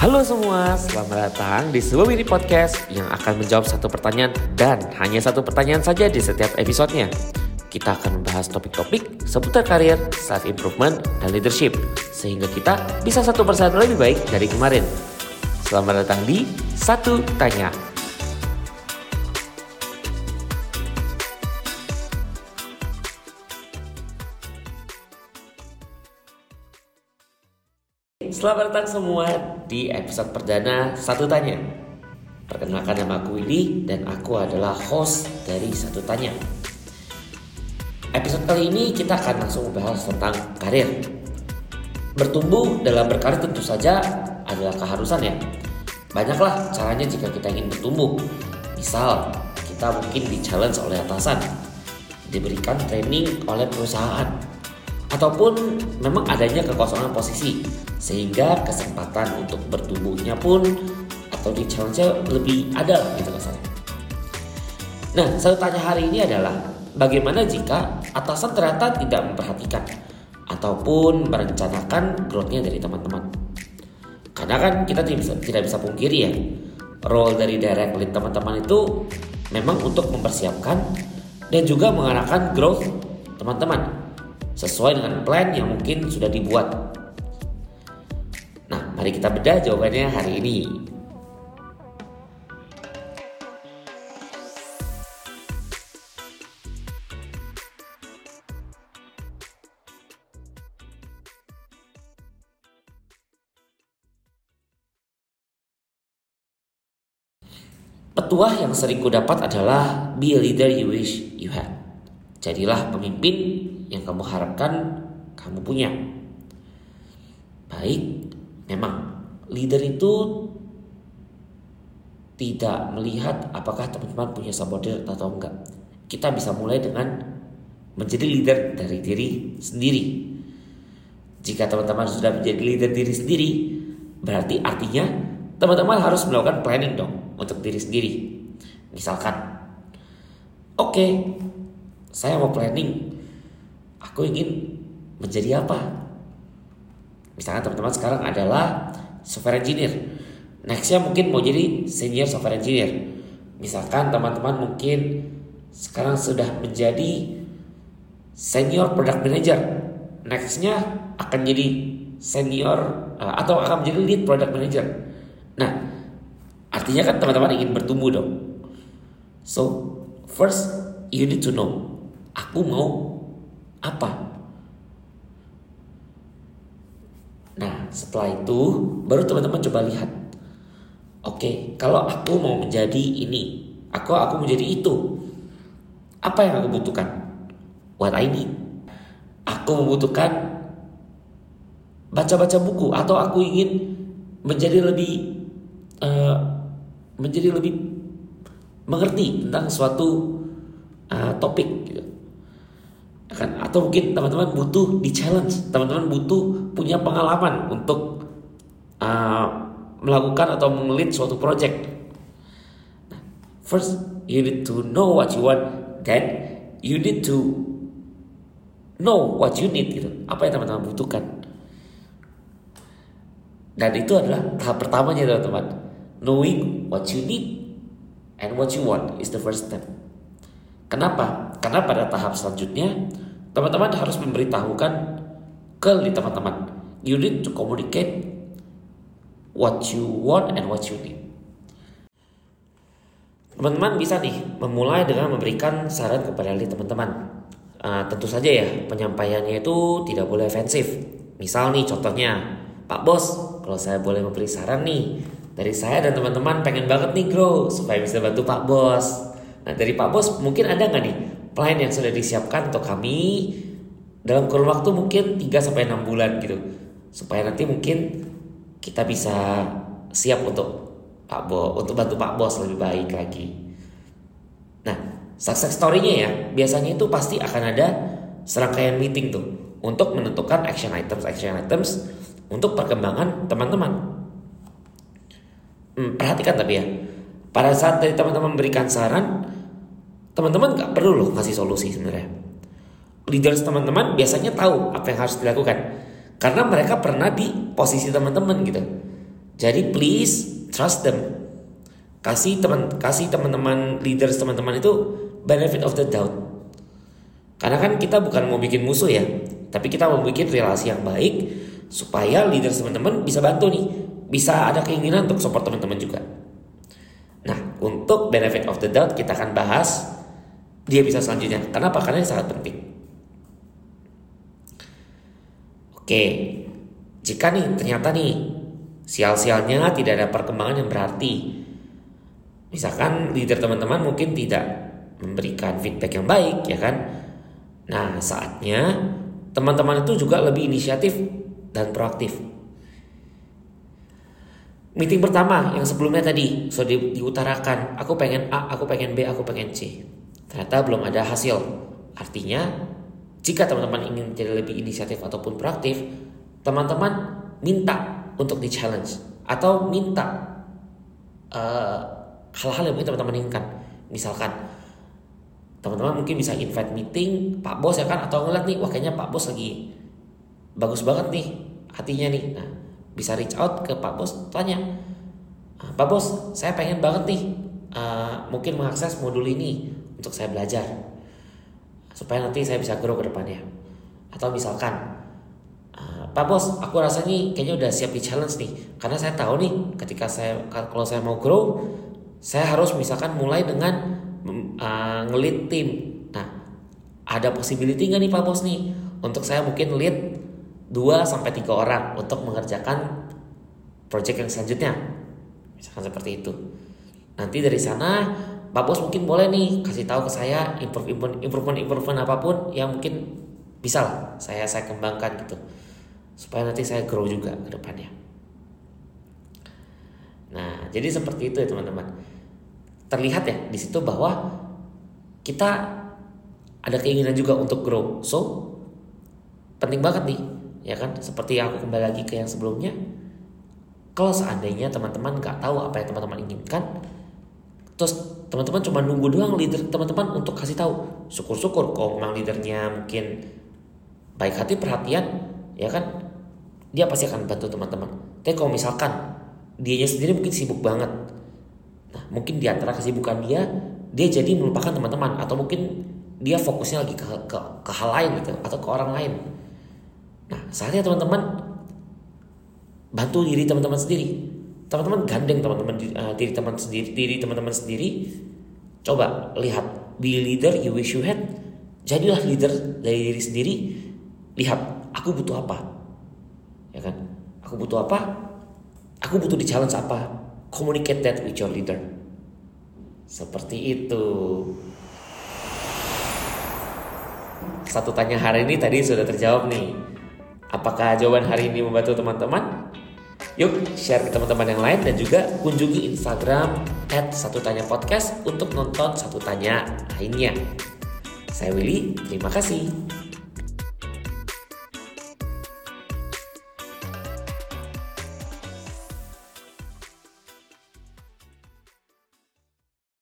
Halo semua, selamat datang di sebuah mini podcast yang akan menjawab satu pertanyaan dan hanya satu pertanyaan saja di setiap episodenya. Kita akan membahas topik-topik seputar karir, self-improvement, dan leadership sehingga kita bisa satu persatu lebih baik dari kemarin. Selamat datang di Satu Tanya. Selamat datang semua di episode perdana Satu Tanya. Perkenalkan nama aku Willy dan aku adalah host dari Satu Tanya. Episode kali ini kita akan langsung membahas tentang karir. Bertumbuh dalam berkarir tentu saja adalah keharusan ya. Banyaklah caranya jika kita ingin bertumbuh. Misal, kita mungkin di challenge oleh atasan, diberikan training oleh perusahaan, ataupun memang adanya kekosongan posisi sehingga kesempatan untuk bertumbuhnya pun atau di challenge lebih ada gitu kasarnya. Nah, saya tanya hari ini adalah bagaimana jika atasan ternyata tidak memperhatikan ataupun merencanakan growth-nya dari teman-teman. Karena kan kita tidak bisa tidak bisa pungkiri ya, role dari direct lead teman-teman itu memang untuk mempersiapkan dan juga mengarahkan growth teman-teman sesuai dengan plan yang mungkin sudah dibuat. Nah, mari kita bedah jawabannya hari ini. Petuah yang sering kudapat adalah be a leader you wish you had. Jadilah pemimpin yang kamu harapkan kamu punya. Baik, memang leader itu tidak melihat apakah teman-teman punya subordinate atau enggak. Kita bisa mulai dengan menjadi leader dari diri sendiri. Jika teman-teman sudah menjadi leader diri sendiri, berarti artinya teman-teman harus melakukan planning dong untuk diri sendiri. Misalkan, oke, okay, saya mau planning, aku ingin menjadi apa? Misalkan teman-teman sekarang adalah software engineer. Nextnya mungkin mau jadi senior software engineer. Misalkan teman-teman mungkin sekarang sudah menjadi senior product manager. Nextnya akan jadi senior uh, atau akan menjadi lead product manager. Nah, artinya kan teman-teman ingin bertumbuh dong. So, first you need to know aku mau apa. Nah, setelah itu baru teman-teman coba lihat. Oke, kalau aku mau menjadi ini, aku aku menjadi itu. Apa yang aku butuhkan? What I need. Aku membutuhkan baca-baca buku atau aku ingin menjadi lebih uh, menjadi lebih mengerti tentang suatu uh, topik gitu. Kan atau mungkin teman-teman butuh di challenge, teman-teman butuh punya pengalaman untuk uh, melakukan atau mengelit suatu project. First you need to know what you want, then you need to know what you need gitu. Apa yang teman-teman butuhkan. Dan itu adalah tahap pertamanya teman-teman. Knowing what you need and what you want is the first step. Kenapa? Karena pada tahap selanjutnya teman-teman harus memberitahukan ke teman-teman. You need to communicate what you want and what you need. Teman-teman bisa nih memulai dengan memberikan saran kepada teman-teman. Uh, tentu saja ya penyampaiannya itu tidak boleh ofensif. Misal nih contohnya, Pak Bos, kalau saya boleh memberi saran nih dari saya dan teman-teman pengen banget nih grow supaya bisa bantu Pak Bos. Nah dari Pak Bos mungkin ada nggak nih plan yang sudah disiapkan untuk kami dalam kurun waktu mungkin 3 sampai 6 bulan gitu supaya nanti mungkin kita bisa siap untuk Pak Bos untuk bantu Pak Bos lebih baik lagi. Nah success story-nya ya biasanya itu pasti akan ada serangkaian meeting tuh untuk menentukan action items action items untuk perkembangan teman-teman. Hmm, perhatikan tapi ya, pada saat dari teman-teman memberikan saran, teman-teman nggak perlu loh kasih solusi sebenarnya. Leaders teman-teman biasanya tahu apa yang harus dilakukan karena mereka pernah di posisi teman-teman gitu. Jadi please trust them. Kasih teman kasih teman-teman leaders teman-teman itu benefit of the doubt. Karena kan kita bukan mau bikin musuh ya, tapi kita mau bikin relasi yang baik supaya leaders teman-teman bisa bantu nih, bisa ada keinginan untuk support teman-teman juga. Nah, untuk benefit of the doubt kita akan bahas dia bisa selanjutnya. Kenapa? Karena ini sangat penting. Oke, jika nih ternyata nih sial-sialnya tidak ada perkembangan yang berarti. Misalkan leader teman-teman mungkin tidak memberikan feedback yang baik ya kan. Nah saatnya teman-teman itu juga lebih inisiatif dan proaktif. Meeting pertama yang sebelumnya tadi sudah di, diutarakan, aku pengen A, aku pengen B, aku pengen C. Ternyata belum ada hasil. Artinya, jika teman-teman ingin jadi lebih inisiatif ataupun proaktif, teman-teman minta untuk di challenge atau minta eh, hal-hal yang mungkin teman-teman inginkan misalkan teman-teman mungkin bisa invite meeting Pak Bos ya kan atau ngeliat nih wah kayaknya Pak Bos lagi bagus banget nih hatinya nih nah bisa reach out ke Pak Bos tanya ah, Pak Bos saya pengen banget nih uh, mungkin mengakses modul ini untuk saya belajar supaya nanti saya bisa grow ke depannya atau misalkan Pak Bos, aku rasanya kayaknya udah siap di challenge nih. Karena saya tahu nih, ketika saya kalau saya mau grow, saya harus misalkan mulai dengan uh, ngelit tim. Nah, ada possibility nggak nih Pak Bos nih untuk saya mungkin lead 2 sampai tiga orang untuk mengerjakan project yang selanjutnya. Misalkan seperti itu. Nanti dari sana Pak Bos mungkin boleh nih kasih tahu ke saya improvement improvement improvement apa pun yang mungkin bisa lah saya saya kembangkan gitu supaya nanti saya grow juga ke depannya. Nah, jadi seperti itu ya teman-teman. Terlihat ya di situ bahwa kita ada keinginan juga untuk grow. So, penting banget nih, ya kan? Seperti aku kembali lagi ke yang sebelumnya. Kalau seandainya teman-teman nggak tahu apa yang teman-teman inginkan, terus teman-teman cuma nunggu doang leader teman-teman untuk kasih tahu. Syukur-syukur kalau memang leadernya mungkin baik hati perhatian, ya kan? dia pasti akan bantu teman-teman. Tapi kalau misalkan dianya sendiri mungkin sibuk banget, nah mungkin di antara kesibukan dia, dia jadi melupakan teman-teman atau mungkin dia fokusnya lagi ke, ke, ke hal lain gitu atau ke orang lain. Nah saatnya teman-teman bantu diri teman-teman sendiri. Teman-teman gandeng teman-teman uh, diri teman sendiri, diri teman-teman sendiri. Coba lihat be leader you wish you had. Jadilah leader dari diri sendiri. Lihat aku butuh apa ya kan aku butuh apa aku butuh di challenge apa communicate that with your leader seperti itu satu tanya hari ini tadi sudah terjawab nih apakah jawaban hari ini membantu teman-teman Yuk share ke teman-teman yang lain dan juga kunjungi Instagram at satu tanya podcast untuk nonton satu tanya lainnya. Saya Willy, terima kasih.